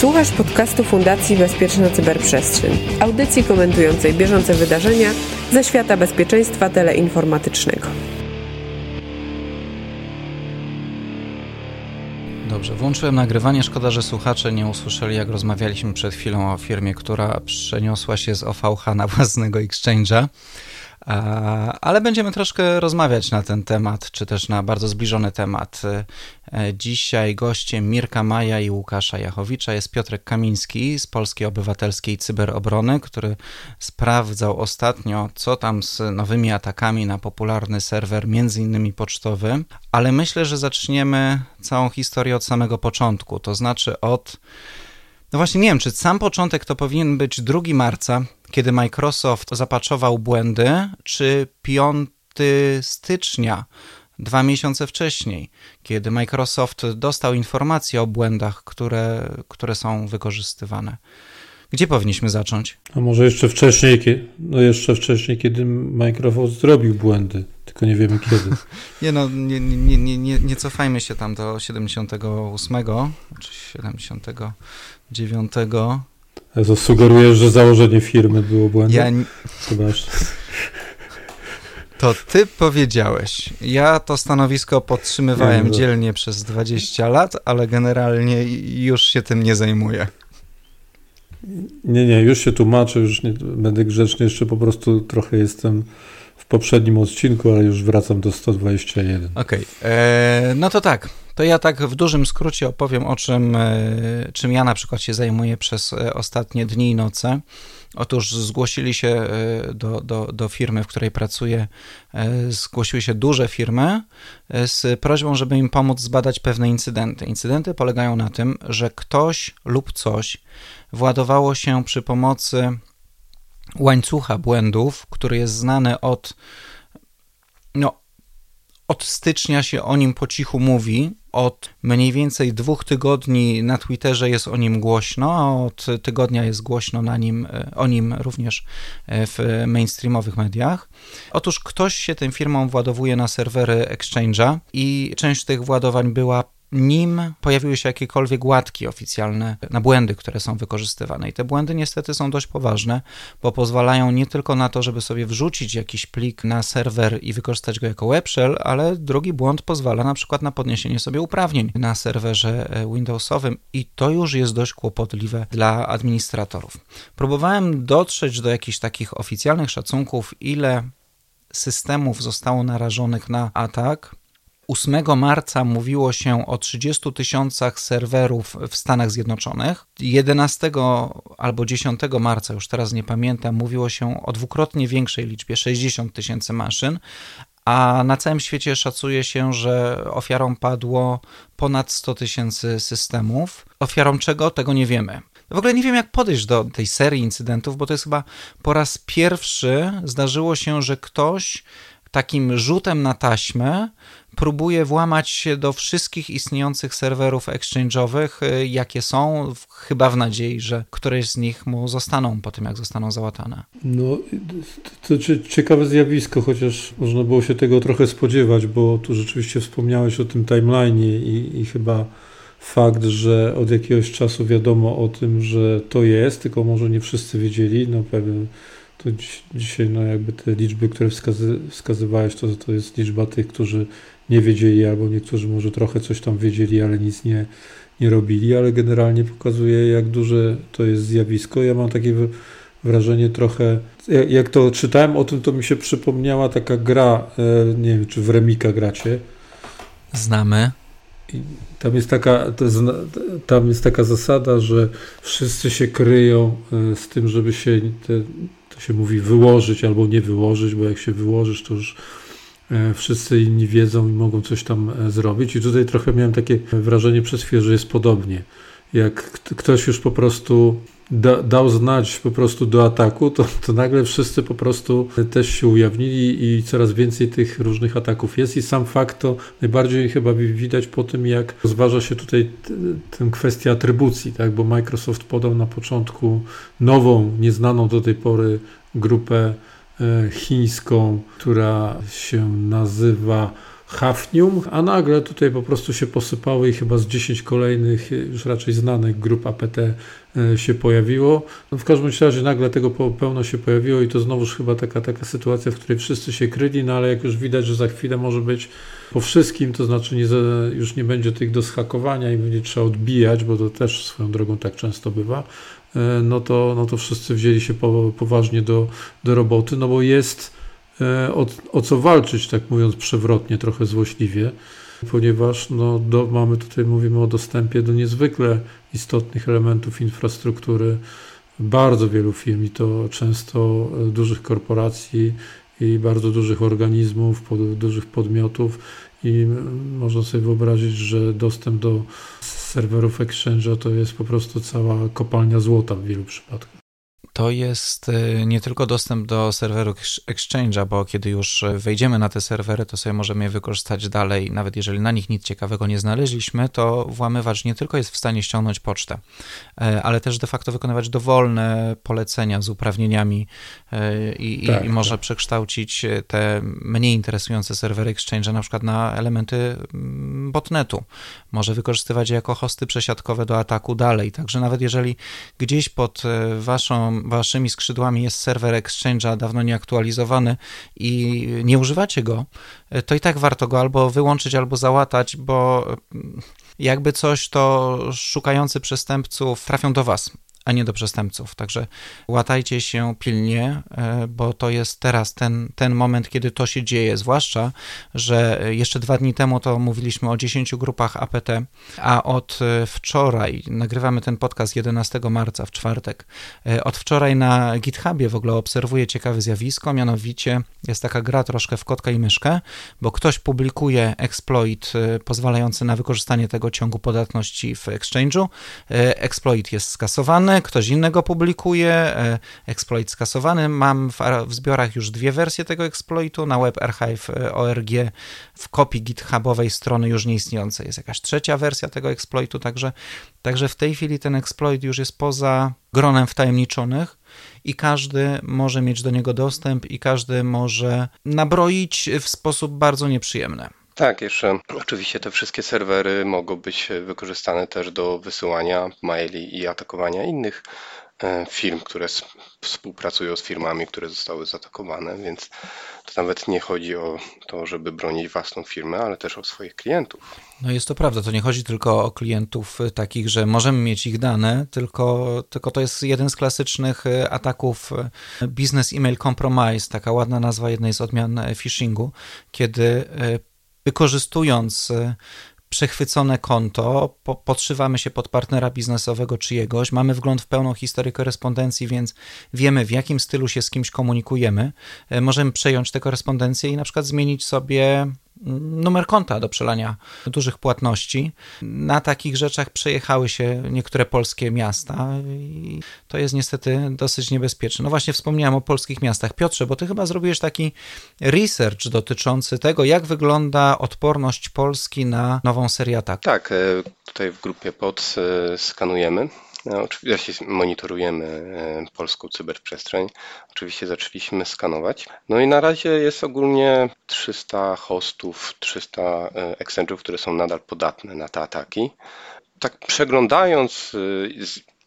Słuchasz podcastu Fundacji Bezpieczna Cyberprzestrzeń, audycji komentującej bieżące wydarzenia ze świata bezpieczeństwa teleinformatycznego. Dobrze, włączyłem nagrywanie. Szkoda, że słuchacze nie usłyszeli, jak rozmawialiśmy przed chwilą o firmie, która przeniosła się z OVH na własnego exchange'a. Ale będziemy troszkę rozmawiać na ten temat, czy też na bardzo zbliżony temat. E, dzisiaj gościem Mirka Maja i Łukasza Jachowicza jest Piotrek Kamiński z Polskiej Obywatelskiej Cyberobrony, który sprawdzał ostatnio, co tam z nowymi atakami na popularny serwer, między innymi pocztowy. Ale myślę, że zaczniemy całą historię od samego początku, to znaczy od no właśnie nie wiem, czy sam początek to powinien być 2 marca, kiedy Microsoft zapaczował błędy, czy 5 stycznia, dwa miesiące wcześniej, kiedy Microsoft dostał informacje o błędach, które, które są wykorzystywane. Gdzie powinniśmy zacząć? A może jeszcze wcześniej, no jeszcze wcześniej, kiedy Microsoft zrobił błędy, tylko nie wiemy kiedy. nie no, nie, nie, nie, nie, nie cofajmy się tam do 78 czy 79. To sugerujesz, że założenie firmy było błędem? Ja... Zobacz. To ty powiedziałeś. Ja to stanowisko podtrzymywałem nie, no. dzielnie przez 20 lat, ale generalnie już się tym nie zajmuję. Nie, nie, już się tłumaczę, już nie, będę grzeczny, jeszcze po prostu trochę jestem w poprzednim odcinku, ale już wracam do 121. Okej, okay. E, no to tak, to ja tak w dużym skrócie opowiem o czym, e, czym ja na przykład się zajmuję przez e, ostatnie dni i noce. Otóż zgłosili się do, do, do firmy, w której pracuję, zgłosiły się duże firmy z prośbą, żeby im pomóc zbadać pewne incydenty. Incydenty polegają na tym, że ktoś lub coś władowało się przy pomocy łańcucha błędów, który jest znany od no, od stycznia się o nim po cichu mówi. Od mniej więcej dwóch tygodni na Twitterze jest o nim głośno, a od tygodnia jest głośno na nim, o nim również w mainstreamowych mediach. Otóż ktoś się tym firmom władowuje na serwery Exchange'a i część tych władowań była nim pojawiły się jakiekolwiek łatki oficjalne na błędy, które są wykorzystywane. I te błędy niestety są dość poważne, bo pozwalają nie tylko na to, żeby sobie wrzucić jakiś plik na serwer i wykorzystać go jako web shell, ale drugi błąd pozwala na przykład na podniesienie sobie uprawnień na serwerze e, Windowsowym i to już jest dość kłopotliwe dla administratorów. Próbowałem dotrzeć do jakichś takich oficjalnych szacunków, ile systemów zostało narażonych na atak 8 marca mówiło się o 30 tysiącach serwerów w Stanach Zjednoczonych. 11 albo 10 marca, już teraz nie pamiętam, mówiło się o dwukrotnie większej liczbie 60 tysięcy maszyn, a na całym świecie szacuje się, że ofiarą padło ponad 100 tysięcy systemów. Ofiarą czego? Tego nie wiemy. W ogóle nie wiem, jak podejść do tej serii incydentów, bo to jest chyba po raz pierwszy zdarzyło się, że ktoś takim rzutem na taśmę próbuje włamać się do wszystkich istniejących serwerów exchange'owych, y, jakie są, chyba w nadziei, że któreś z nich mu zostaną po tym, jak zostaną załatane. No, to, ciekawe zjawisko, chociaż można było się tego trochę spodziewać, bo tu rzeczywiście wspomniałeś o tym timeline'ie i, i chyba fakt, że od jakiegoś czasu wiadomo o tym, że to jest, tylko może nie wszyscy wiedzieli, no pewnie to dzisiaj no jakby te liczby, które wskazy, wskazywałeś, to, to jest liczba tych, którzy nie wiedzieli, albo niektórzy może trochę coś tam wiedzieli, ale nic nie, nie robili, ale generalnie pokazuje, jak duże to jest zjawisko. Ja mam takie wrażenie trochę, jak to czytałem o tym, to mi się przypomniała taka gra, e, nie wiem, czy w Remika gracie. Znamy. I tam jest taka, jest, tam jest taka zasada, że wszyscy się kryją e, z tym, żeby się, te, się mówi, wyłożyć albo nie wyłożyć, bo jak się wyłożysz, to już E, wszyscy inni wiedzą i mogą coś tam e, zrobić. I tutaj trochę miałem takie wrażenie przez chwilę, że jest podobnie. Jak ktoś już po prostu da, dał znać po prostu do ataku, to, to nagle wszyscy po prostu też się ujawnili i coraz więcej tych różnych ataków jest. I sam fakt to najbardziej chyba widać po tym, jak rozważa się tutaj tę kwestię atrybucji, tak? bo Microsoft podał na początku nową, nieznaną do tej pory grupę E, chińską, która się nazywa Hafnium, a nagle tutaj po prostu się posypały i chyba z 10 kolejnych, już raczej znanych grup APT e, się pojawiło. No w każdym razie nagle tego pełno się pojawiło i to znowuż chyba taka, taka sytuacja, w której wszyscy się kryli, no ale jak już widać, że za chwilę może być po wszystkim, to znaczy nie, już nie będzie tych do schakowania i będzie trzeba odbijać, bo to też swoją drogą tak często bywa, e, no to, no to wszyscy wzięli się poważnie do, do roboty, no bo jest e, o, o co walczyć, tak mówiąc przewrotnie, trochę złośliwie, ponieważ no, do, mamy tutaj, mówimy o dostępie do niezwykle istotnych elementów infrastruktury. Bardzo wielu firm i to często e, dużych korporacji i bardzo dużych organizmów, pod, dużych podmiotów. I można sobie wyobrazić, że dostęp do serwerów Exchange'a to jest po prostu cała kopalnia złota w wielu przypadkach to jest e, nie tylko dostęp do serweru Exchange'a, bo kiedy już wejdziemy na te serwery, to sobie możemy je wykorzystać dalej. Nawet jeżeli na nich nic ciekawego nie znaleźliśmy, to włamywacz nie tylko jest w stanie ściągnąć pocztę, e, ale też de facto wykonywać dowolne polecenia z uprawnieniami e, i, tak, i może tak. przekształcić te mniej interesujące serwery Exchange'a na przykład na elementy mm, botnetu. Może wykorzystywać je jako hosty przesiadkowe do ataku dalej. Także nawet jeżeli gdzieś pod waszą waszymi skrzydłami jest serwer Exchange'a dawno nieaktualizowany i nie używacie go, to i tak warto go albo wyłączyć, albo załatać, bo jakby coś, to szukający przestępców trafią do was a nie do przestępców. Także łatajcie się pilnie, e, bo to jest teraz ten, ten moment, kiedy to się dzieje. Zwłaszcza, że jeszcze dwa dni temu to mówiliśmy o 10 grupach APT, a od e, wczoraj, nagrywamy ten podcast 11 marca w czwartek, e, od wczoraj na GitHubie w ogóle obserwuję ciekawe zjawisko, mianowicie jest taka gra troszkę w kotka i myszkę, bo ktoś publikuje exploit pozwalający na wykorzystanie tego ciągu podatności w exchange'u. Exploit jest skasowany, ktoś innego publikuje, e, exploit skasowany. Mam w, w zbiorach już dwie wersje tego exploitu, na WebArchive.org w kopii githubowej strony już nieistniejącej jest jakaś trzecia wersja tego exploitu, także, także w tej chwili ten exploit już jest poza gronem wtajemniczonych i każdy może mieć do niego dostęp i każdy może nabroić w sposób bardzo nieprzyjemny. Tak, jeszcze oczywiście te wszystkie serwery mogą być wykorzystane też do wysyłania maili i atakowania innych e, firm, które współpracują z firmami, które zostały zaatakowane, więc to nawet nie chodzi o to, żeby bronić własną firmę, ale też o swoich klientów. No jest to prawda, to nie chodzi tylko o klientów e, takich, że możemy mieć ich dane, tylko, tylko to jest jeden z klasycznych e, ataków Business Email Compromise, taka ładna nazwa jednej z odmian phishingu, kiedy wykorzystując e, przechwycone konto, po, podszywamy się pod partnera biznesowego czyjegoś, mamy wgląd w pełną historię korespondencji, więc wiemy w jakim stylu się z kimś komunikujemy. E, możemy przejąć tę korespondencję i na przykład zmienić sobie numer konta do przelania dużych płatności. Na takich rzeczach przejechały się niektóre polskie miasta i to jest niestety dosyć niebezpieczne. No właśnie wspomniałem o polskich miastach. Piotrze, bo ty chyba zrobiłeś taki research dotyczący tego, jak wygląda odporność Polski na nową serię ataków. Tak, e, tutaj w grupie pod e, skanujemy no, oczywiście monitorujemy e, polską cyberprzestrzeń. Oczywiście zaczęliśmy skanować. No i na razie jest ogólnie 300 hostów, 300 exchange'ów, które są nadal podatne na te ataki. Tak przeglądając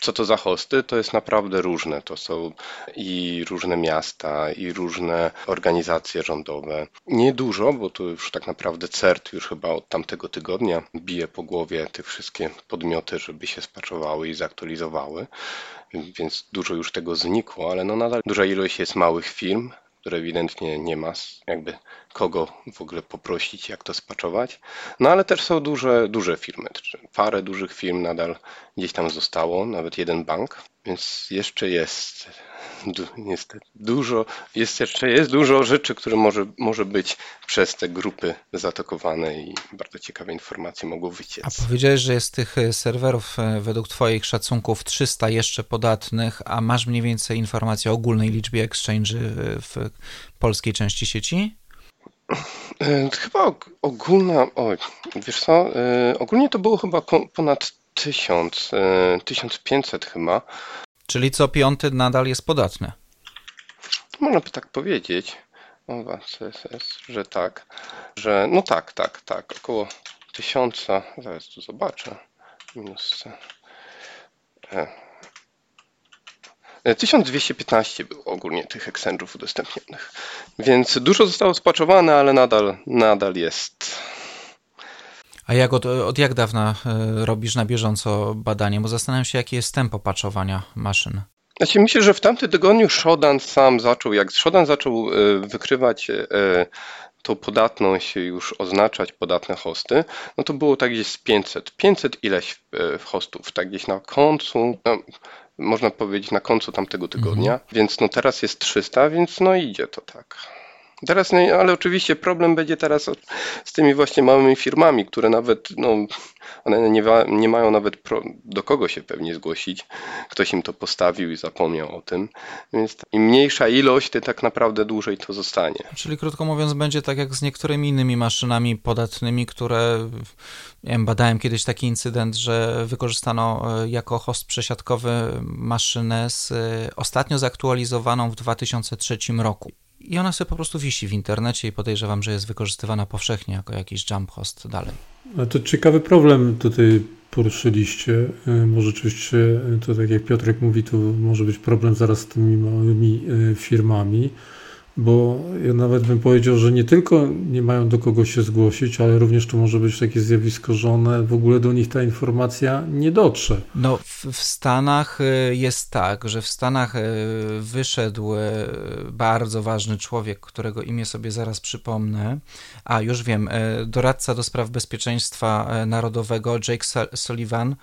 co to za hosty, to jest naprawdę różne. To są i różne miasta, i różne organizacje rządowe. Niedużo, bo tu już tak naprawdę CERT już chyba od tamtego tygodnia bije po głowie te wszystkie podmioty, żeby się spaczowały i zaktualizowały, więc dużo już tego znikło, ale no nadal duża ilość jest małych firm, które ewidentnie nie ma jakby kogo w ogóle poprosić, jak to spaczować. No ale też są duże, duże firmy. Parę dużych firm nadal gdzieś tam zostało, nawet jeden bank, więc jeszcze jest niestety dużo, jest jeszcze jest dużo rzeczy, które może, może być przez te grupy zaatakowane i bardzo ciekawe informacje mogą wyciec. A powiedziałeś, że jest tych e, serwerów e, według Twoich szacunków 300 jeszcze podatnych, a masz mniej więcej informacji o ogólnej liczbie exchange w polskiej części sieci? E, chyba ogólna, oj, wiesz co, ogólnie to było chyba ponad 1000, 1500 chyba. Czyli co piąty nadal jest podatny. Można by tak powiedzieć. Że tak, że no tak, tak, tak, około tysiąca, zaraz tu zobaczę, minus. E. 1215 było ogólnie tych exchange'ów udostępnionych, więc dużo zostało spaczowane, ale nadal, nadal jest. A jak od, od jak dawna e, robisz na bieżąco badanie? Bo zastanawiam się, jakie jest tempo paczowania maszyn. Znaczy, myślę, że w tamtym tygodniu Shodan sam zaczął, jak Shodan zaczął e, wykrywać e, tą podatność, już oznaczać podatne hosty, no to było tak gdzieś z 500, 500 ileś hostów, tak gdzieś na końcu, no, można powiedzieć na końcu tamtego tygodnia, mhm. więc no teraz jest 300, więc no idzie to tak. Teraz, nie, ale oczywiście problem będzie teraz z tymi właśnie małymi firmami, które nawet, no, one nie, nie mają nawet pro, do kogo się pewnie zgłosić. Ktoś im to postawił i zapomniał o tym. Więc im mniejsza ilość, tym tak naprawdę dłużej to zostanie. Czyli krótko mówiąc, będzie tak jak z niektórymi innymi maszynami podatnymi, które nie wiem, badałem kiedyś taki incydent, że wykorzystano e, jako host przesiadkowy maszynę z e, ostatnio zaktualizowaną w 2003 roku i ona sobie po prostu wisi w internecie i podejrzewam, że jest wykorzystywana powszechnie jako jakiś jump host dalej. A to ciekawy problem tutaj poruszyliście, e, bo rzeczywiście e, to tak jak Piotrek mówi, to może być problem zaraz z tymi małymi e, firmami bo ja nawet bym powiedział, że nie tylko nie mają do kogo się zgłosić, ale również to może być takie zjawisko, że one w ogóle do nich ta informacja nie dotrze. No, w, w Stanach y, jest tak, że w Stanach y, wyszedł y, bardzo ważny człowiek, którego imię sobie zaraz przypomnę, a już wiem, doradca do spraw bezpieczeństwa narodowego Jake Sullivan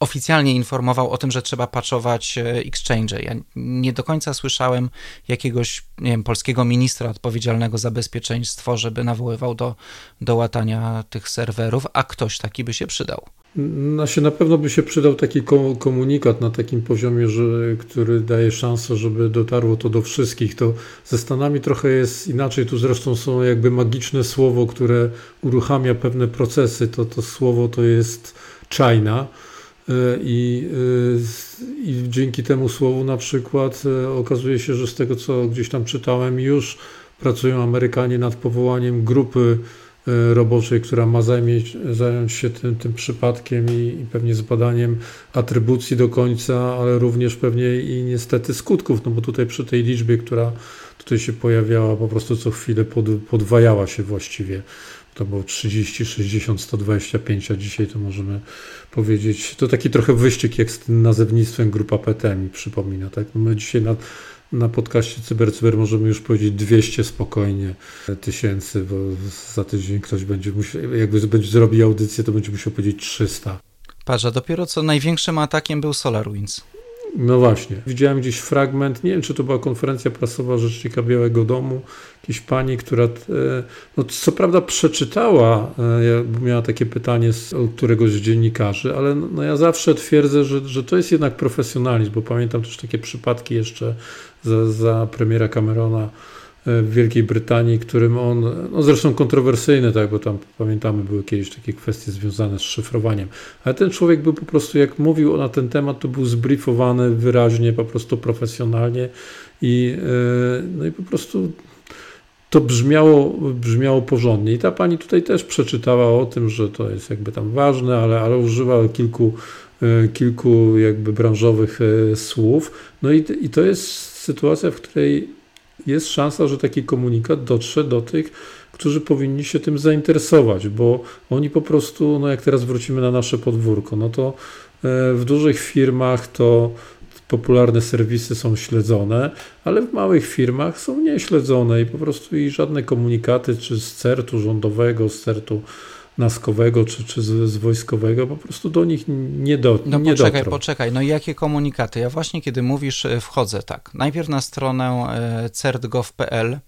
oficjalnie informował o tym, że trzeba patchować e, exchange. Ja nie do końca słyszałem jakiegoś nie wiem, polskiego ministra odpowiedzialnego za bezpieczeństwo, żeby nawoływał do, do łatania tych serwerów, a ktoś taki by się przydał. No się na pewno by się przydał taki komunikat na takim poziomie, że, który daje szansę, żeby dotarło to do wszystkich. To ze Stanami trochę jest inaczej. Tu zresztą są jakby magiczne słowo, które uruchamia pewne procesy. To, to słowo to jest China I, e, I dzięki temu słowu na przykład e, okazuje się, że z tego co gdzieś tam czytałem, już pracują Amerykanie nad powołaniem grupy roboczej, która ma zajmieć, zająć się tym, tym przypadkiem i, i, pewnie zbadaniem atrybucji do końca, ale również pewnie i niestety skutków, no bo tutaj przy tej liczbie, która tutaj się pojawiała, po prostu co chwilę pod, podwajała się właściwie to było 30, 60, 125, a dzisiaj to możemy powiedzieć, to taki trochę wyścig jak z tym nazewnictwem grupa PT mi przypomina, tak? My dzisiaj na, na podcaście CyberCyber Cyber możemy już powiedzieć 200 spokojnie tysięcy, bo za tydzień ktoś będzie musiał, jakby będzie zrobił audycję, to będzie musiał powiedzieć 300. Patrz, a dopiero co największym atakiem był SolarWinds. No właśnie. Widziałem gdzieś fragment, nie wiem czy to była konferencja prasowa Rzecznika Białego Domu, jakiejś pani, która, e, no co prawda przeczytała, e, miała takie pytanie z któregoś z dziennikarzy, ale no, no ja zawsze twierdzę, że, że to jest jednak profesjonalizm, bo pamiętam też takie przypadki jeszcze za, za premiera Camerona, w Wielkiej Brytanii, którym on, no zresztą kontrowersyjny, tak, bo tam pamiętamy, były kiedyś takie kwestie związane z szyfrowaniem, ale ten człowiek był po prostu, jak mówił na ten temat, to był zbriefowany wyraźnie, po prostu profesjonalnie i, e, no i po prostu to brzmiało, brzmiało porządnie. I ta pani tutaj też przeczytała o tym, że to jest jakby tam ważne, ale, ale używa kilku, e, kilku jakby branżowych e, słów. No i, i to jest sytuacja, w której jest szansa, że taki komunikat dotrze do tych, którzy powinni się tym zainteresować, bo oni po prostu, no jak teraz wrócimy na nasze podwórko, no to e, w dużych firmach to popularne serwisy są śledzone, ale w małych firmach są nieśledzone i po prostu i żadne komunikaty, czy z CERT-u rządowego, z CERT-u naskowego czy, czy z, z, wojskowego po prostu do nich nie, do, no nie poczekaj, dotrą. poczekaj, no jakie komunikaty? Ja właśnie kiedy mówisz, wchodzę tak. Najpierw na stronę e, certgov.pl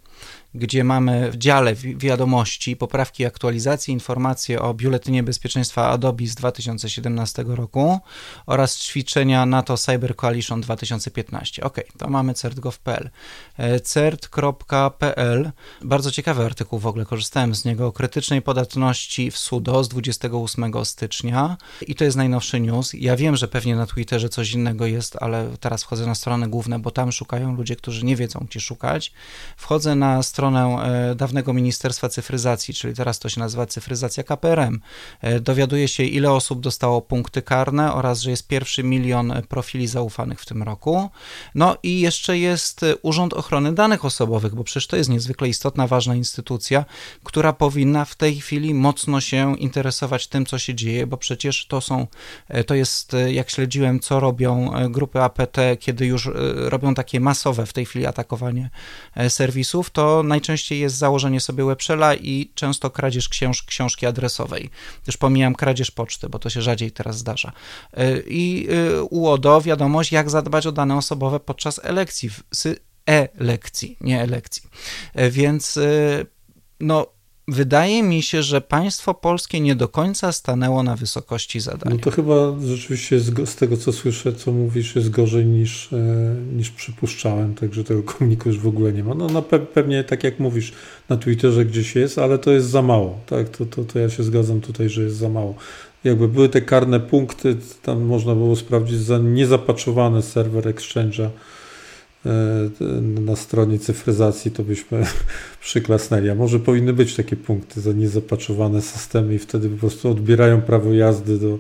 gdzie mamy w dziale wiadomości, poprawki, aktualizacje, informacje o Biuletynie Bezpieczeństwa Adobe z 2017 roku oraz ćwiczenia NATO Cyber Coalition 2015. Ok, to mamy cert.gov.pl. E, cert.pl, bardzo ciekawy artykuł w ogóle, korzystałem z niego, o krytycznej podatności w SUDO z 28 stycznia i to jest najnowszy news. Ja wiem, że pewnie na Twitterze coś innego jest, ale teraz wchodzę na stronę główne, bo tam szukają ludzie, którzy nie wiedzą, gdzie szukać. Wchodzę na stronę stronę dawnego Ministerstwa Cyfryzacji, czyli teraz to się nazywa Cyfryzacja KPRM. Dowiaduje się, ile osób dostało punkty karne oraz, że jest pierwszy milion profili zaufanych w tym roku. No i jeszcze jest Urząd Ochrony Danych Osobowych, bo przecież to jest niezwykle istotna, ważna instytucja, która powinna w tej chwili mocno się interesować tym, co się dzieje, bo przecież to są, to jest, jak śledziłem, co robią grupy APT, kiedy już robią takie masowe w tej chwili atakowanie serwisów, to najczęściej jest założenie sobie webshella i często kradzież książ książki adresowej. Już pomijam kradzież poczty, bo to się rzadziej teraz zdarza. I UODO wiadomość, jak zadbać o dane osobowe podczas elekcji, e-lekcji, nie elekcji. Więc no wydaje mi się, że państwo polskie nie do końca stanęło na wysokości zadania. No to chyba rzeczywiście z tego, co słyszę, co mówisz, jest gorzej niż, e, niż przypuszczałem, także tego komuniku już w ogóle nie ma. No na pe pewnie, tak jak mówisz, na Twitterze gdzieś jest, ale to jest za mało. Tak, to, to, to ja się zgadzam tutaj, że jest za mało. Jakby były te karne punkty, tam można było sprawdzić za niezapaczowany serwer Exchange'a na stronie cyfryzacji, to byśmy przyklasnęli. A może powinny być takie punkty za niezapaczowane systemy i wtedy po prostu odbierają prawo jazdy do,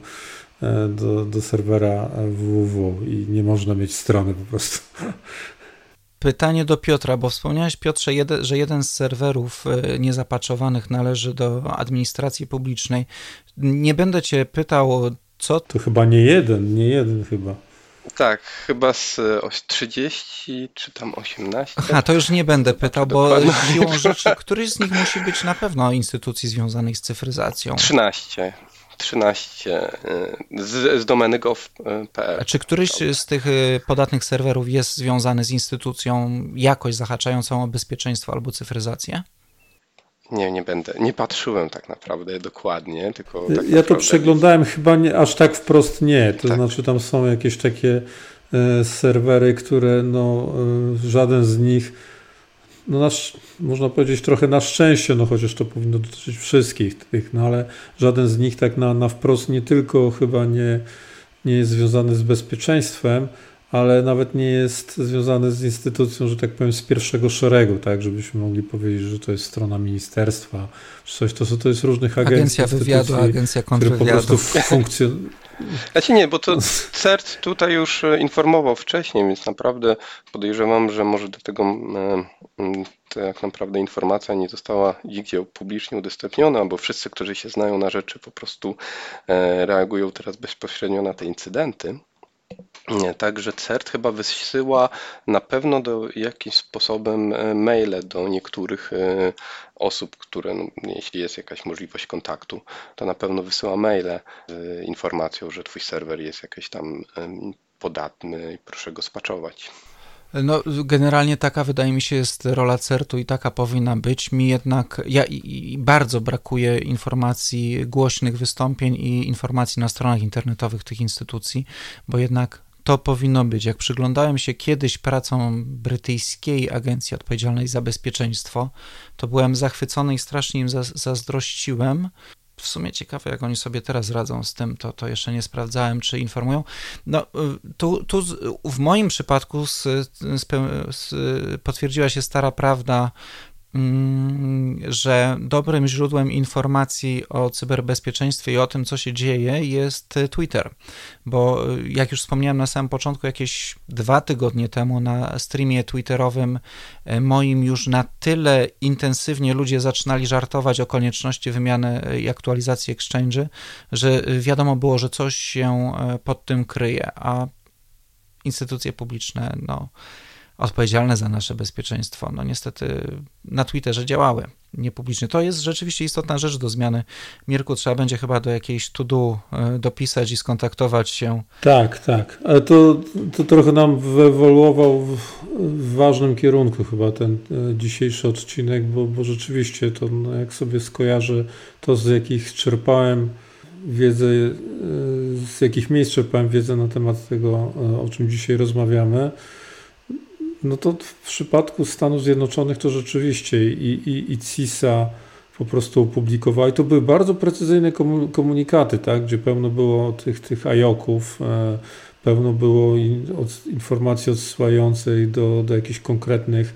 e, do, do serwera www i nie można mieć strony po prostu. Pytanie do Piotra, bo wspomniałeś Piotrze, że jeden z serwerów e, niezapaczowanych należy do administracji publicznej. Nie będę cię pytał, co... To chyba nie jeden, nie jeden chyba. Tak, chyba z 30 czy tam 18. A to już nie będę pytał, bo siłą rzeczy któryś z nich musi być na pewno instytucji związanych z cyfryzacją. 13. 13 z, z domeny gov.pl. A czy któryś z tych y, podatnych serwerów jest związany z instytucją jakoś zahaczającą o bezpieczeństwo albo cyfryzację? Nie, nie będę. Nie patrzyłem tak naprawdę dokładnie, tylko. Tak ja naprawdę... to przeglądałem chyba nie, aż tak wprost nie. To tak. znaczy, tam są jakieś takie e, serwery, które no, e, żaden z nich, no nasz, można powiedzieć trochę na szczęście, no chociaż to powinno dotyczyć wszystkich tych, no ale żaden z nich tak na, na wprost nie tylko chyba nie, nie jest związany z bezpieczeństwem, ale nawet nie jest związany z instytucją, że tak powiem, z pierwszego szeregu, tak, żebyśmy mogli powiedzieć, że to jest strona ministerstwa, czy coś, to, to jest różnych agencji. Agencja wywiadu, agencja kontrwywiadu. funkcjonują. Znaczy nie, bo to CERT tutaj już e, informował wcześniej, więc naprawdę podejrzewam, że może do tego tak naprawdę informacja nie została nigdzie publicznie udostępniona, bo wszyscy, którzy się znają na rzeczy, po prostu e, reagują teraz bezpośrednio na te incydenty. Także CERT chyba wysyła na pewno do jakimś sposobem e, maile do niektórych e, osób, które, no, jeśli jest jakaś możliwość kontaktu, to na pewno wysyła maile z informacją, że twój serwer jest jakiś tam podatny i proszę go spaczować. No, generalnie taka wydaje mi się jest rola CERT-u i taka powinna być. Mi jednak ja i, i bardzo brakuje informacji, głośnych wystąpień i informacji na stronach internetowych tych instytucji, bo jednak to powinno być. Jak przyglądałem się kiedyś pracom brytyjskiej agencji odpowiedzialnej za bezpieczeństwo, to byłem zachwycony i strasznie im zazdrościłem. W sumie ciekawe, jak oni sobie teraz radzą z tym, to, to jeszcze nie sprawdzałem, czy informują. No, tu, tu w moim przypadku z, z, z, potwierdziła się stara prawda że dobrym źródłem informacji o cyberbezpieczeństwie i o tym, co się dzieje, jest Twitter. Bo jak już wspomniałem na samym początku, jakieś dwa tygodnie temu na streamie Twitterowym e, moim już na tyle intensywnie ludzie zaczynali żartować o konieczności wymiany i aktualizacji Exchange, że wiadomo było, że coś się pod tym kryje, a instytucje publiczne, no odpowiedzialne za nasze bezpieczeństwo, no niestety na Twitterze działały niepublicznie. To jest rzeczywiście istotna rzecz do zmiany. Mirku, trzeba będzie chyba do jakiejś to-do e, dopisać i skontaktować się. Tak, tak, ale to, to trochę nam wyewoluował w, w ważnym kierunku chyba ten e, dzisiejszy odcinek, bo, bo rzeczywiście to no, jak sobie skojarzę to z jakich czerpałem wiedzę, e, z jakich miejsc czerpałem wiedzę na temat tego, o czym dzisiaj rozmawiamy, no to w przypadku Stanów Zjednoczonych to rzeczywiście i, i, i CISA po prostu opublikowała. I to były bardzo precyzyjne komunikaty, tak, gdzie pełno było tych, tych ajoków, e, pełno było informacji odsyłającej do, do jakichś konkretnych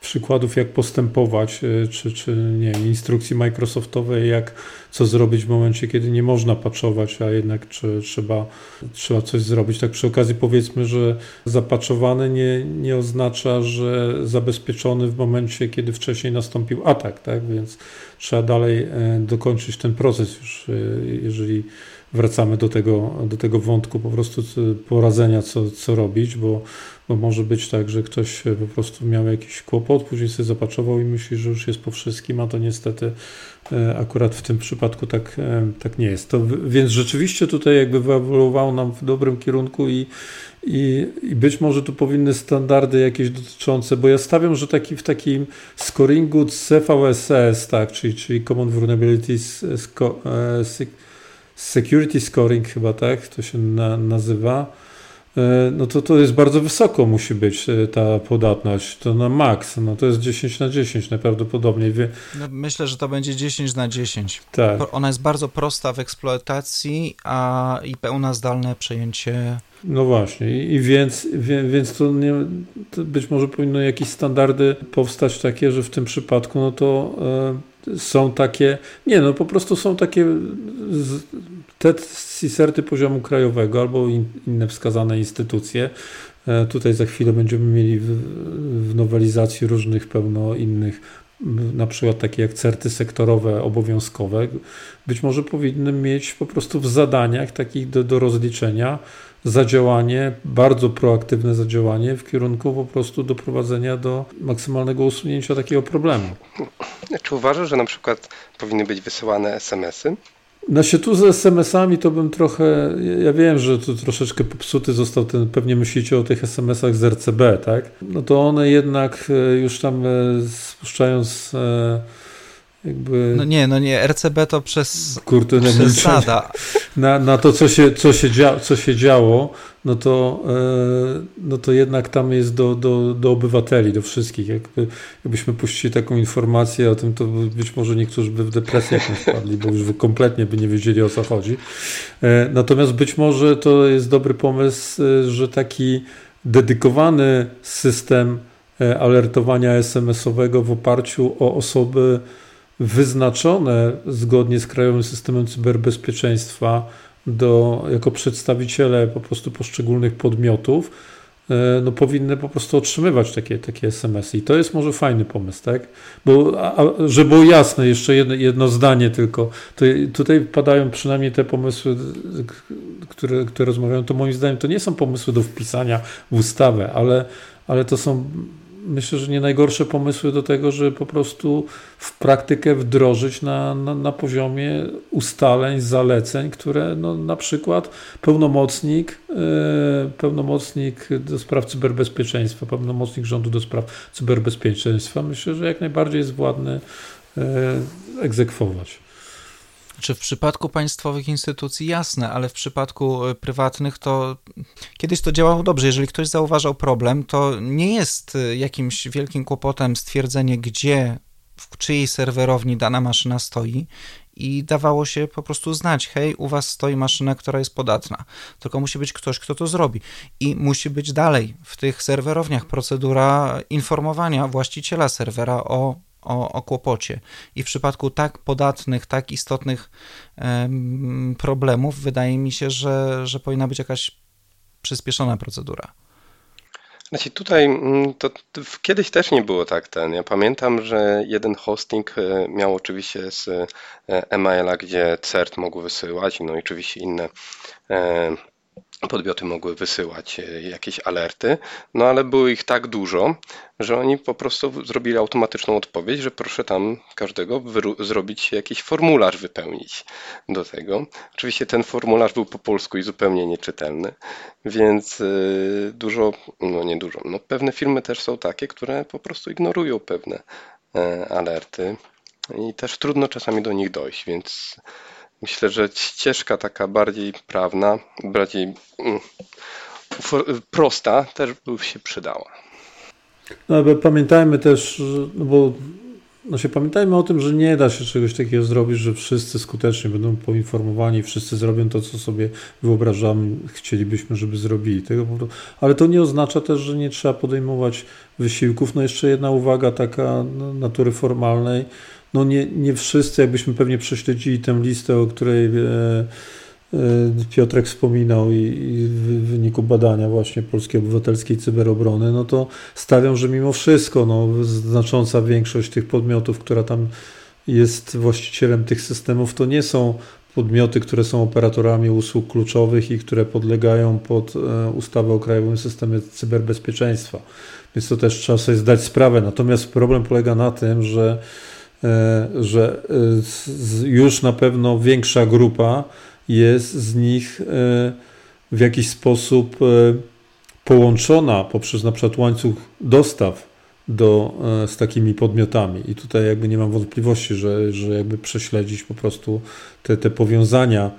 przykładów, jak postępować, e, czy, czy nie instrukcji Microsoftowej, jak co zrobić w momencie, kiedy nie można patchować, a jednak czy, trzeba, trzeba coś zrobić. Tak przy okazji powiedzmy, że zapaczowany nie, nie oznacza, że zabezpieczony w momencie, kiedy wcześniej nastąpił atak, tak? Więc trzeba dalej e, dokończyć ten proces już, e, jeżeli wracamy do tego, do tego wątku po prostu poradzenia, co, co robić, bo, bo może być tak, że ktoś po prostu miał jakiś kłopot, później sobie zapaczował i myśli, że już jest po wszystkim, a to niestety e, akurat w tym przypadku tak, e, tak nie jest. To, więc rzeczywiście tutaj jakby wyewoluowało nam w dobrym kierunku i, i, I, być może tu powinny standardy jakieś dotyczące, bo ja stawiam, że taki, w takim scoringu CVSS, tak, czyli, czyli Common Vulnerability Security Scoring chyba tak to się na, nazywa, e, no to to jest bardzo wysoko musi być e, ta podatność, to na maks, no to jest 10 na 10 najprawdopodobniej. No myślę, że to będzie 10 na 10. Tak. Ona jest bardzo prosta w eksploatacji, a i pełna zdalne przejęcie no właśnie, i więc, więc to, nie, to być może powinno jakieś standardy powstać takie, że w tym przypadku no to e, są takie, nie no po prostu są takie te CISERTy poziomu krajowego albo in, inne wskazane instytucje. E, tutaj za chwilę będziemy mieli w, w nowelizacji różnych pełno innych na przykład takie jak certy sektorowe obowiązkowe, być może powinny mieć po prostu w zadaniach takich do, do rozliczenia zadziałanie, bardzo proaktywne zadziałanie w kierunku po prostu doprowadzenia do maksymalnego usunięcia takiego problemu. Czy uważasz, że na przykład powinny być wysyłane SMS-y? Na się tu z SMS-ami to bym trochę, ja wiem, że tu troszeczkę popsuty został ten, pewnie myślicie o tych SMS-ach z RCB, tak? No to one jednak e, już tam e, spuszczając e, jakby... No nie, no nie, RCB to przez przesada. Na, na to, co się, co, się dzia, co się działo, no to, e, no to jednak tam jest do, do, do obywateli, do wszystkich. Jakby, jakbyśmy puścili taką informację o tym, to być może niektórzy by w depresję jakąś wpadli, bo już kompletnie by nie wiedzieli o co chodzi. E, natomiast być może to jest dobry pomysł, e, że taki dedykowany system alertowania SMS-owego w oparciu o osoby wyznaczone zgodnie z Krajowym Systemem Cyberbezpieczeństwa do, jako przedstawiciele po prostu poszczególnych podmiotów, e, no, powinny po prostu otrzymywać takie, takie SMS-y. I to jest może fajny pomysł, tak? Bo, a, żeby było jasne, jeszcze jedno, jedno zdanie tylko, to tutaj padają przynajmniej te pomysły, które, które rozmawiają, to moim zdaniem to nie są pomysły do wpisania w ustawę, ale, ale to są myślę, że nie najgorsze pomysły do tego, żeby po prostu w praktykę wdrożyć na, na, na poziomie ustaleń, zaleceń, które no, na przykład pełnomocnik, yy, pełnomocnik do spraw cyberbezpieczeństwa, pełnomocnik rządu do spraw cyberbezpieczeństwa, myślę, że jak najbardziej jest władny yy, egzekwować. Czy w przypadku państwowych instytucji jasne, ale w przypadku e, prywatnych to kiedyś to działało dobrze. Jeżeli ktoś zauważał problem, to nie jest e, jakimś wielkim kłopotem stwierdzenie, gdzie, w czyjej serwerowni dana maszyna stoi i dawało się po prostu znać, hej, u was stoi maszyna, która jest podatna. Tylko musi być ktoś, kto to zrobi. I musi być dalej w tych serwerowniach procedura informowania właściciela serwera o o, o kłopocie. I w przypadku tak podatnych, tak istotnych problemów, wydaje mi się, że, że powinna być jakaś przyspieszona procedura. Znaczy tutaj mm, to, kiedyś też nie było tak ten. Ja pamiętam, że jeden hosting e, miał oczywiście z e, maila, gdzie CERT mógł wysyłać, no i oczywiście inne e, podmioty mogły wysyłać e, jakieś alerty, no ale było ich tak dużo, że oni po prostu zrobili automatyczną odpowiedź, że proszę tam każdego zrobić jakiś formularz wypełnić do tego. Oczywiście ten formularz był po polsku i zupełnie nieczytelny, więc e, dużo, no nie dużo, no pewne firmy też są takie, które po prostu ignorują pewne e, alerty i też trudno czasami do nich dojść, więc Myślę, że ścieżka taka bardziej prawna, bardziej mm, prosta też by się przydała. No, ale pamiętajmy też, no bo no się pamiętajmy o tym, że nie da się czegoś takiego zrobić, że wszyscy skutecznie będą poinformowani, wszyscy zrobią to, co sobie wyobrażamy, chcielibyśmy, żeby zrobili. Tego ale to nie oznacza też, że nie trzeba podejmować wysiłków. No jeszcze jedna uwaga taka no, natury formalnej. No nie, nie wszyscy, jakbyśmy pewnie prześledzili tę listę, o której e, e, Piotrek wspominał i, i, w wyniku badania właśnie Polskiej Obywatelskiej Cyberobrony, no to stawiam, że mimo wszystko no, znacząca większość tych podmiotów, która tam jest właścicielem tych systemów, to nie są podmioty, które są operatorami usług kluczowych i które podlegają pod e, ustawę o Krajowym Systemie Cyberbezpieczeństwa. Więc to też trzeba sobie zdać sprawę. Natomiast problem polega na tym, że, że e, już na pewno większa grupa jest z nich w jakiś sposób połączona poprzez na przykład łańcuch dostaw do, e, z takimi podmiotami. I tutaj jakby nie mam wątpliwości, że, że jakby prześledzić po prostu te, te powiązania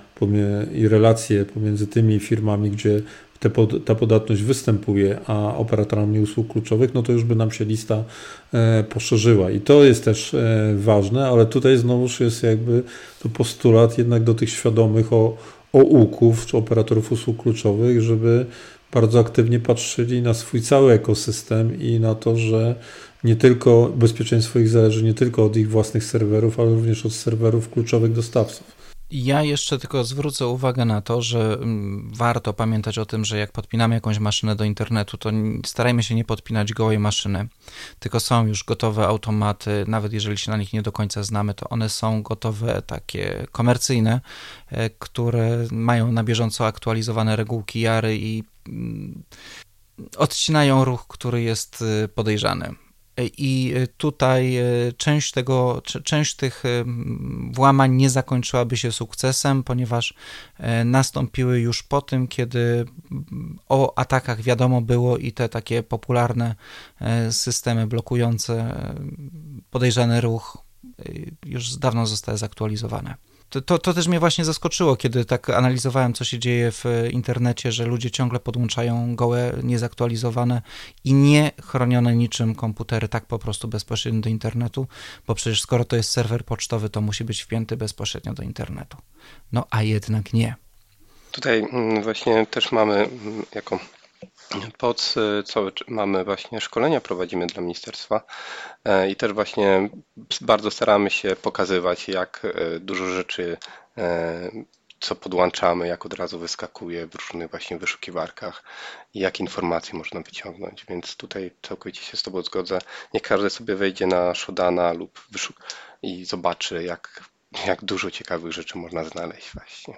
i relacje pomiędzy tymi firmami, gdzie pod, ta podatność występuje, a operatorami usług kluczowych, no to już by nam się lista e, poszerzyła. I to jest też e, ważne, ale tutaj znowuż jest jakby to postulat jednak do tych świadomych o, o uków czy operatorów usług kluczowych, żeby bardzo aktywnie patrzyli na swój cały ekosystem i na to, że nie tylko bezpieczeństwo ich zależy nie tylko od ich własnych serwerów, ale również od serwerów kluczowych dostawców. Ja jeszcze tylko zwrócę uwagę na to, że mm, warto pamiętać o tym, że jak podpinamy jakąś maszynę do internetu, to starajmy się nie podpinać gołej maszyny, tylko są już gotowe automaty, nawet jeżeli się na nich nie do końca znamy, to one są gotowe, takie komercyjne, e, które mają na bieżąco aktualizowane regułki jary i mm, odcinają ruch, który jest y, podejrzany. I tutaj e, część tego, część tych e, włamań nie zakończyłaby się sukcesem, ponieważ e, nastąpiły już po tym, kiedy o atakach wiadomo było i te takie popularne systemy blokujące podejrzany ruch już dawno zostały zaktualizowane to, to też mnie właśnie zaskoczyło, kiedy tak analizowałem, co się dzieje w internecie, że ludzie ciągle podłączają gołe, niezaktualizowane i nie chronione niczym komputery tak po prostu bezpośrednio do internetu, bo przecież skoro to jest serwer pocztowy, to musi być wpięty bezpośrednio do internetu. No a jednak nie. Tutaj mm, właśnie też mamy mm, jako pod co mamy właśnie szkolenia prowadzimy dla ministerstwa e, i też właśnie bardzo staramy się pokazywać, jak e, dużo rzeczy, e, co podłączamy, jak od razu wyskakuje w różnych właśnie wyszukiwarkach i jak informacje można wyciągnąć. Więc tutaj całkowicie się z Tobą zgodzę. Nie każdy sobie wejdzie na Shodana lub wyszuk i zobaczy, jak, jak dużo ciekawych rzeczy można znaleźć właśnie.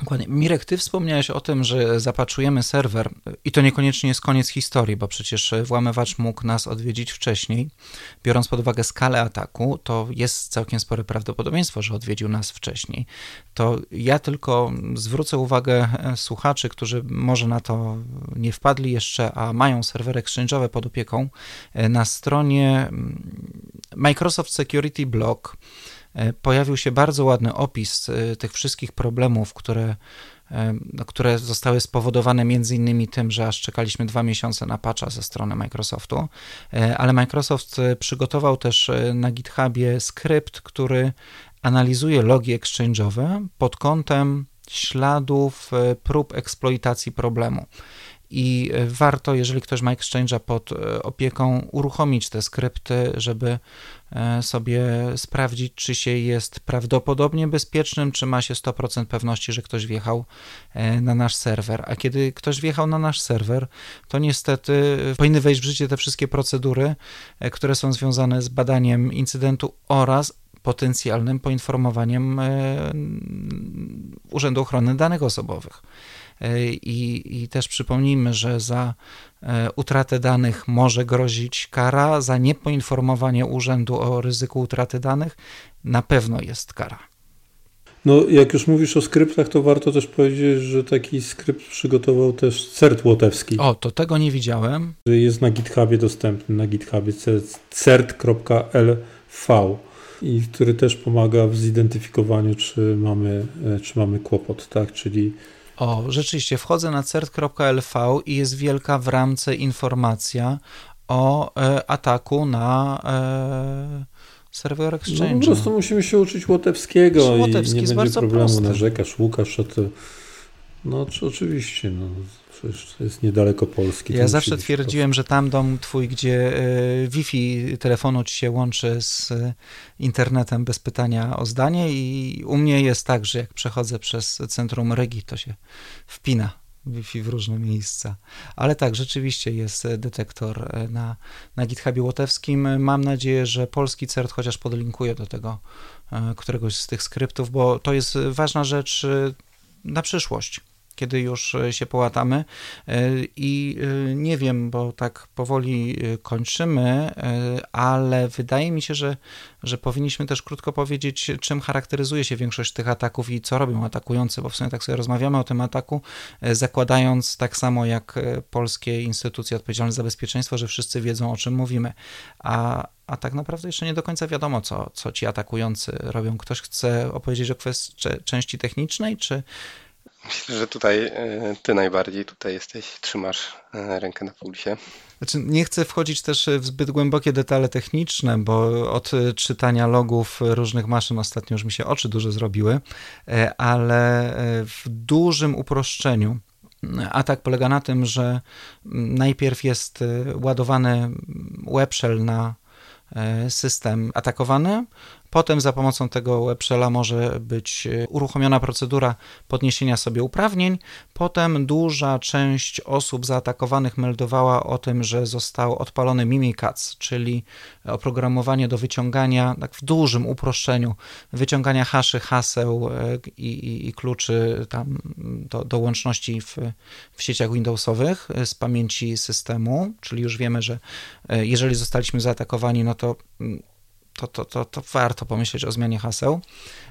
Dokładnie. Mirek, ty wspomniałeś o tym, że zapatrujemy serwer i to niekoniecznie jest koniec historii, bo przecież włamywacz mógł nas odwiedzić wcześniej. Biorąc pod uwagę skalę ataku, to jest całkiem spore prawdopodobieństwo, że odwiedził nas wcześniej. To ja tylko zwrócę uwagę e, słuchaczy, którzy może na to nie wpadli jeszcze, a mają serwery exchange'owe pod opieką, e, na stronie mm, Microsoft Security Blog E, pojawił się bardzo ładny opis e, tych wszystkich problemów, które, e, no, które zostały spowodowane między innymi tym, że aż czekaliśmy dwa miesiące na patcha ze strony Microsoftu, ale Microsoft przygotował też na GitHubie skrypt, który analizuje logi exchange'owe pod kątem śladów prób eksploitacji problemu. I warto, jeżeli ktoś ma Exchange'a pod opieką, uruchomić te skrypty, żeby E, sobie sprawdzić, czy się jest prawdopodobnie bezpiecznym, czy ma się 100% pewności, że ktoś wjechał e, na nasz serwer. A kiedy ktoś wjechał na nasz serwer, to niestety powinny wejść w życie te wszystkie procedury, e, które są związane z badaniem incydentu oraz potencjalnym poinformowaniem Urzędu Ochrony Danych Osobowych. I, I też przypomnijmy, że za e, utratę danych może grozić kara, za niepoinformowanie urzędu o ryzyku utraty danych na pewno jest kara. No, jak już mówisz o skryptach, to warto też powiedzieć, że taki skrypt przygotował też CERT Łotewski. O, to tego nie widziałem. Jest na GitHubie dostępny, na GitHubie cert.lv i który też pomaga w zidentyfikowaniu, czy mamy, e, czy mamy kłopot, tak, czyli o, rzeczywiście, wchodzę na cert.lv i jest wielka w ramce informacja o e, ataku na, e, Server Exchange. No po prostu musimy się uczyć Łotewskiego Łotewski i nie będzie problemu. Prosty. Narzekasz, Łukasz, a to... No oczywiście, no. Przecież to jest niedaleko Polski. Ja zawsze twierdziłem, że tam dom twój, gdzie e, Wi-Fi telefonu ci się łączy z e, internetem bez pytania o zdanie i u mnie jest tak, że jak przechodzę przez centrum Rygi, to się wpina Wi-Fi w różne miejsca. Ale tak, rzeczywiście jest detektor e, na, na GitHubie Łotewskim. Mam nadzieję, że polski CERT chociaż podlinkuje do tego któregoś z tych skryptów, bo to jest ważna rzecz na przyszłość kiedy już e, się połatamy. E, I e, nie wiem, bo tak powoli kończymy, ale wydaje mi się, że, że powinniśmy też krótko powiedzieć, czym charakteryzuje się większość tych ataków i co robią atakujący, bo w sumie tak sobie rozmawiamy o tym ataku, zakładając tak samo jak polskie instytucje odpowiedzialne za bezpieczeństwo, że wszyscy wiedzą o czym mówimy. A, a tak naprawdę jeszcze nie do końca wiadomo, co, co ci atakujący robią. Ktoś chce opowiedzieć o kwestii części technicznej, czy, Myślę, że tutaj e, ty najbardziej tutaj jesteś, trzymasz e, rękę na pulsie. Znaczy, nie chcę wchodzić też w zbyt głębokie detale techniczne, bo od czytania logów różnych maszyn ostatnio już mi się oczy duże zrobiły, e, ale w dużym uproszczeniu atak polega na tym, że najpierw jest ładowany web shell na system atakowany, Potem za pomocą tego webshella może być e, uruchomiona procedura podniesienia sobie uprawnień. Potem duża część osób zaatakowanych meldowała o tym, że został odpalony Mimikatz, czyli oprogramowanie do wyciągania, tak w dużym uproszczeniu, wyciągania haszy, haseł e, i, i, i kluczy tam do, do łączności w, w sieciach Windowsowych e, z pamięci systemu, czyli już wiemy, że jeżeli zostaliśmy zaatakowani, no to mm, to, to, to, to warto pomyśleć o zmianie haseł.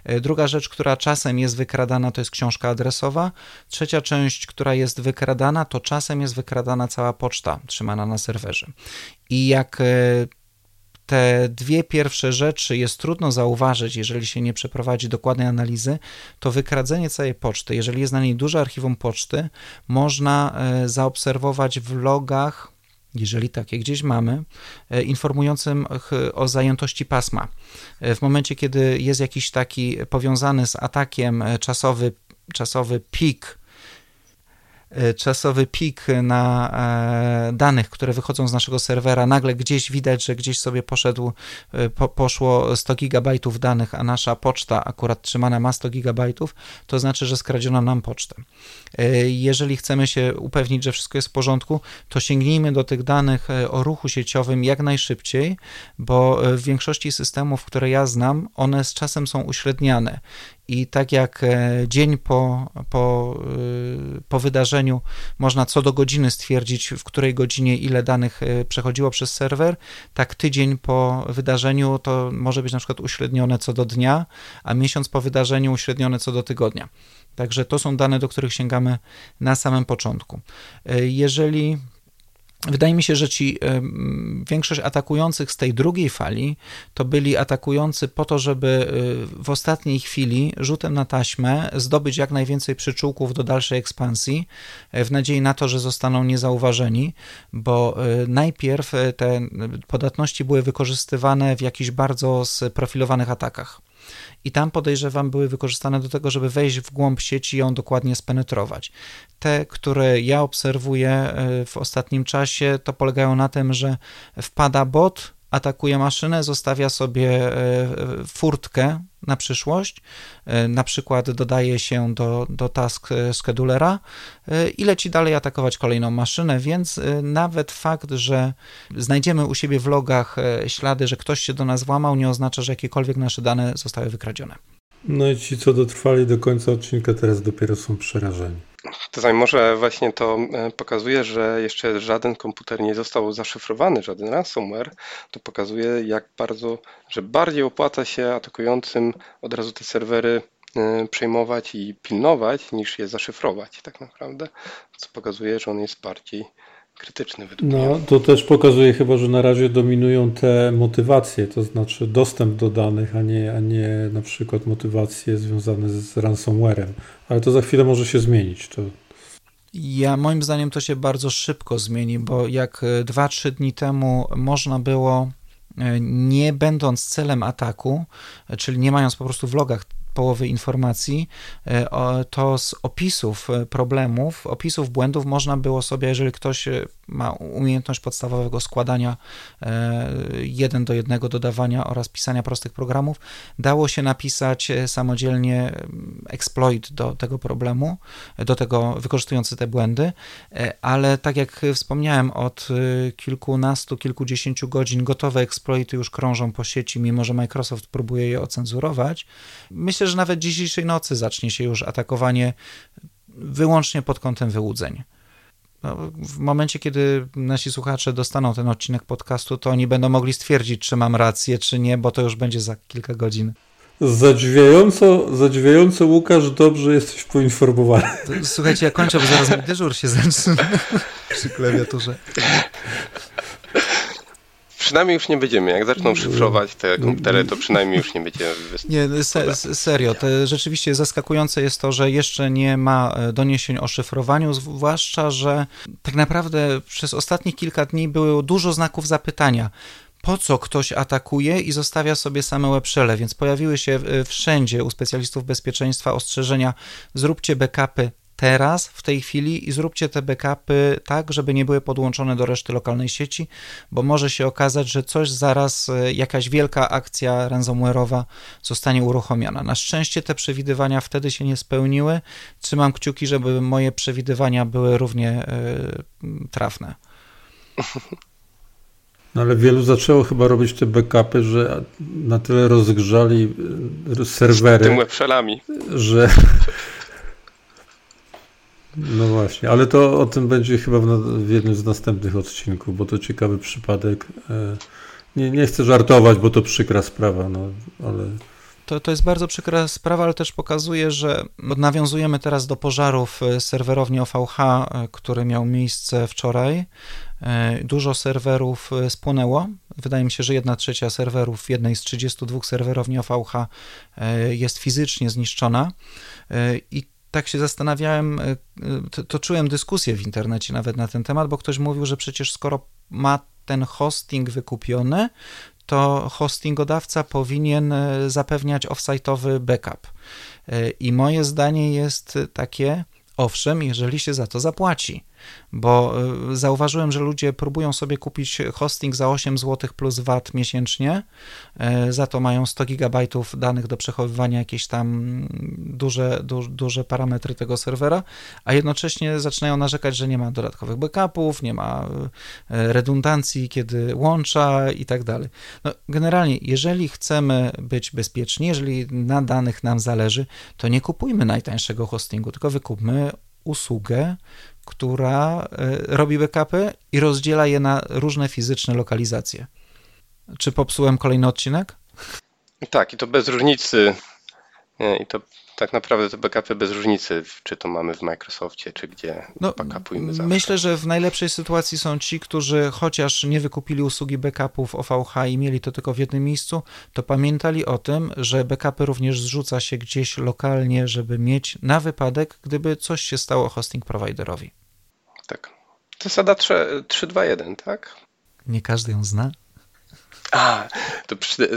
E, druga rzecz, która czasem jest wykradana, to jest książka adresowa. Trzecia część, która jest wykradana, to czasem jest wykradana cała poczta trzymana na serwerze. I jak e, te dwie pierwsze rzeczy jest trudno zauważyć, jeżeli się nie przeprowadzi dokładnej analizy, to wykradzenie całej poczty, jeżeli jest na niej duże archiwum poczty, można e, zaobserwować w logach jeżeli takie gdzieś mamy, e, informującym o zajętości pasma. E, w momencie, kiedy jest jakiś taki powiązany z atakiem e, czasowy, czasowy pik czasowy pik na e, danych, które wychodzą z naszego serwera, nagle gdzieś widać, że gdzieś sobie poszedł, e, po, poszło 100 gigabajtów danych, a nasza poczta akurat trzymana ma 100 gigabajtów, to znaczy, że skradziono nam pocztę. Jeżeli chcemy się upewnić, że wszystko jest w porządku, to sięgnijmy do tych danych o ruchu sieciowym jak najszybciej, bo w większości systemów, które ja znam, one z czasem są uśredniane i tak jak e, dzień po, po, e, po wydarzeniu można co do godziny stwierdzić, w której godzinie ile danych e, przechodziło przez serwer, tak tydzień po wydarzeniu to może być na przykład uśrednione co do dnia, a miesiąc po wydarzeniu uśrednione co do tygodnia. Także to są dane, do których sięgamy na samym początku. Jeżeli Wydaje mi się, że ci większość atakujących z tej drugiej fali to byli atakujący po to, żeby y, w ostatniej chwili rzutem na taśmę zdobyć jak najwięcej przyczółków do dalszej ekspansji, e, w nadziei na to, że zostaną niezauważeni, bo y, najpierw e, te podatności były wykorzystywane w jakichś bardzo sprofilowanych atakach i tam podejrzewam były wykorzystane do tego, żeby wejść w głąb sieci i ją dokładnie spenetrować. Te, które ja obserwuję e, w ostatnim czasie, to polegają na tym, że wpada bot, atakuje maszynę, zostawia sobie e, furtkę na przyszłość, e, na przykład dodaje się do, do task schedulera i leci dalej atakować kolejną maszynę, więc nawet fakt, że znajdziemy u siebie w logach ślady, że ktoś się do nas włamał, nie oznacza, że jakiekolwiek nasze dane zostały wykradzione. No i ci, co dotrwali do końca odcinka, teraz dopiero są przerażeni. Tutaj może właśnie to e, pokazuje, że jeszcze żaden komputer nie został zaszyfrowany, żaden ransomware. To pokazuje, jak bardzo, że bardziej opłaca się atakującym od razu te serwery e, przejmować i pilnować, niż je zaszyfrować tak naprawdę. Co pokazuje, że on jest bardziej krytyczny według no, mnie. No, to też pokazuje chyba, że na razie dominują te motywacje, to znaczy dostęp do danych, a nie, a nie na przykład motywacje związane z ransomwarem. Ale to za chwilę może się zmienić. To... Ja moim zdaniem to się bardzo szybko zmieni, bo jak 2-3 dni temu można było nie będąc celem ataku, czyli nie mając po prostu w logach połowy informacji, e, to z opisów e, problemów, opisów błędów można było sobie, jeżeli ktoś e, ma umiejętność podstawowego składania jeden do jednego, dodawania oraz pisania prostych programów, dało się napisać samodzielnie exploit do tego problemu, do tego wykorzystujący te błędy, ale tak jak wspomniałem, od kilkunastu, kilkudziesięciu godzin gotowe exploity już krążą po sieci, mimo że Microsoft próbuje je ocenzurować. Myślę, że nawet dzisiejszej nocy zacznie się już atakowanie wyłącznie pod kątem wyłudzeń. No, w momencie, kiedy nasi słuchacze dostaną ten odcinek podcastu, to oni będą mogli stwierdzić, czy mam rację, czy nie, bo to już będzie za kilka godzin. Zadziwiająco, zadziwiająco Łukasz, dobrze jesteś poinformowany. Słuchajcie, ja kończę, bo zaraz mi dyżur się zacznie przy klawiaturze przynajmniej już nie będziemy. Jak zaczną szyfrować te komputery, to przynajmniej już nie będziemy. Nie, se, serio. To rzeczywiście zaskakujące jest to, że jeszcze nie ma e, doniesień o szyfrowaniu, zwłaszcza, że tak naprawdę przez ostatnich kilka dni było dużo znaków zapytania po co ktoś atakuje i zostawia sobie same webshelle, więc pojawiły się wszędzie u specjalistów bezpieczeństwa ostrzeżenia, zróbcie backupy teraz, w tej chwili i zróbcie te backupy tak, żeby nie były podłączone do reszty lokalnej sieci, bo może się okazać, że coś zaraz, e, jakaś wielka akcja ransomware'owa zostanie uruchomiona. Na szczęście te przewidywania wtedy się nie spełniły. Trzymam kciuki, żeby moje przewidywania były równie y, trafne. No ale wielu zaczęło chyba robić te backupy, że na tyle rozgrzali e, serwery. Z tym webshellami. Że, no właśnie, ale to o tym będzie chyba w, w jednym z następnych odcinków, bo to ciekawy przypadek. E, nie, nie chcę żartować, bo to przykra sprawa, no ale. To, to jest bardzo przykra sprawa, ale też pokazuje, że nawiązujemy teraz do pożarów e, serwerowni OVH, e, który miał miejsce wczoraj. Dużo serwerów spłonęło. Wydaje mi się, że jedna trzecia serwerów w jednej z 32 serwerowni OVH jest fizycznie zniszczona. I tak się zastanawiałem, e, to, to czułem dyskusję w internecie nawet na ten temat, bo ktoś mówił, że przecież skoro ma ten hosting wykupiony, to hostingodawca powinien e, zapewniać offsite'owy backup. E, I moje zdanie jest takie, owszem, jeżeli się za to zapłaci bo y, zauważyłem, że ludzie próbują sobie kupić hosting za 8 zł plus VAT miesięcznie, y, za to mają 100 GB danych do przechowywania, jakieś tam duże, du, duże parametry tego serwera, a jednocześnie zaczynają narzekać, że nie ma dodatkowych backupów, nie ma y, redundancji, kiedy łącza i tak dalej. No, generalnie, jeżeli chcemy być bezpieczni, jeżeli na danych nam zależy, to nie kupujmy najtańszego hostingu, tylko wykupmy usługę, która e, robi backupy i rozdziela je na różne fizyczne lokalizacje. Czy popsułem kolejny odcinek? Tak, i to bez różnicy. I to tak naprawdę te backupy bez różnicy, czy to mamy w Microsoftie, czy gdzie no, backupujmy zawsze. Myślę, że w najlepszej sytuacji są ci, którzy chociaż nie wykupili usługi backupów OVH i mieli to tylko w jednym miejscu, to pamiętali o tym, że backupy również zrzuca się gdzieś lokalnie, żeby mieć na wypadek, gdyby coś się stało hosting providerowi. Tak. Zasada 3-2-1, tak? Nie każdy ją zna. A, to przy...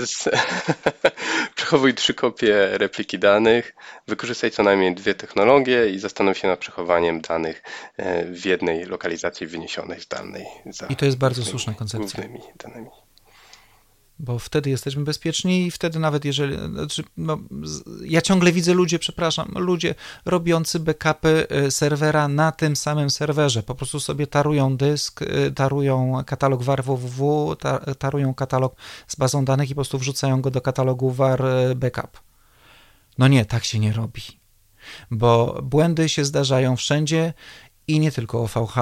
przechowuj trzy kopie repliki danych, wykorzystaj co najmniej dwie technologie i zastanów się nad przechowaniem danych e, w jednej lokalizacji wyniesionej z danej. I to jest bardzo słuszna koncepcja. Głównymi danymi bo wtedy jesteśmy bezpieczni i wtedy nawet jeżeli, znaczy, no, ja ciągle widzę ludzie, przepraszam, ludzie robiący backupy y, serwera na tym samym serwerze, po prostu sobie tarują dysk, y, tarują katalog var www, tarują katalog z bazą danych i po prostu wrzucają go do katalogu var y, backup. No nie, tak się nie robi, bo błędy się zdarzają wszędzie i nie tylko OVH,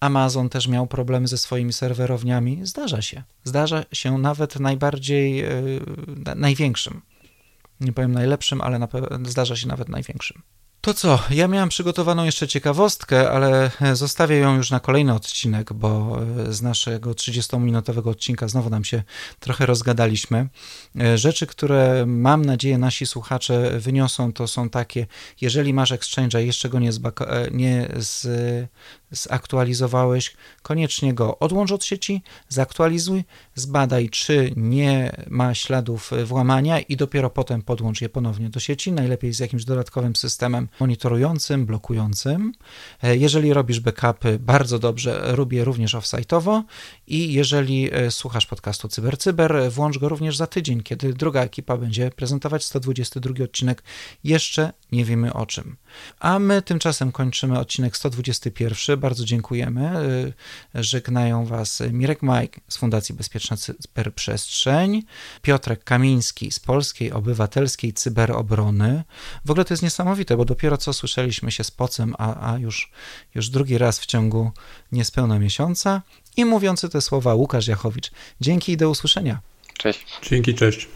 Amazon też miał problemy ze swoimi serwerowniami. Zdarza się. Zdarza się nawet najbardziej, yy, największym. Nie powiem najlepszym, ale na zdarza się nawet największym. To co, ja miałem przygotowaną jeszcze ciekawostkę, ale zostawię ją już na kolejny odcinek, bo e, z naszego 30-minutowego odcinka znowu nam się trochę rozgadaliśmy. E, rzeczy, które mam nadzieję nasi słuchacze wyniosą, to są takie, jeżeli masz Exchange'a i jeszcze go nie, zbaka- nie z, zaktualizowałeś, koniecznie go odłącz od sieci, zaktualizuj, zbadaj, czy nie ma śladów włamania i dopiero potem podłącz je ponownie do sieci, najlepiej z jakimś dodatkowym systemem monitorującym, blokującym. E, jeżeli robisz backupy, bardzo dobrze, robię również offsite'owo i jeżeli e, słuchasz podcastu CyberCyber, włącz go również za tydzień, kiedy druga ekipa będzie prezentować 122 odcinek. Jeszcze nie wiemy o czym. A my tymczasem kończymy odcinek 121. Bardzo dziękujemy. E, żegnają Was Mirek Majk z Fundacji Bezpieczna Cyberprzestrzeń, Piotrek Kamiński z Polskiej Obywatelskiej Cyberobrony. W ogóle to jest niesamowite, bo dopiero co słyszeliśmy się z Pocem, a, a już, już drugi raz w ciągu niespełna miesiąca. I mówiący te słowa Łukasz Jachowicz. Dzięki i do usłyszenia. Cześć. Dzięki, cześć.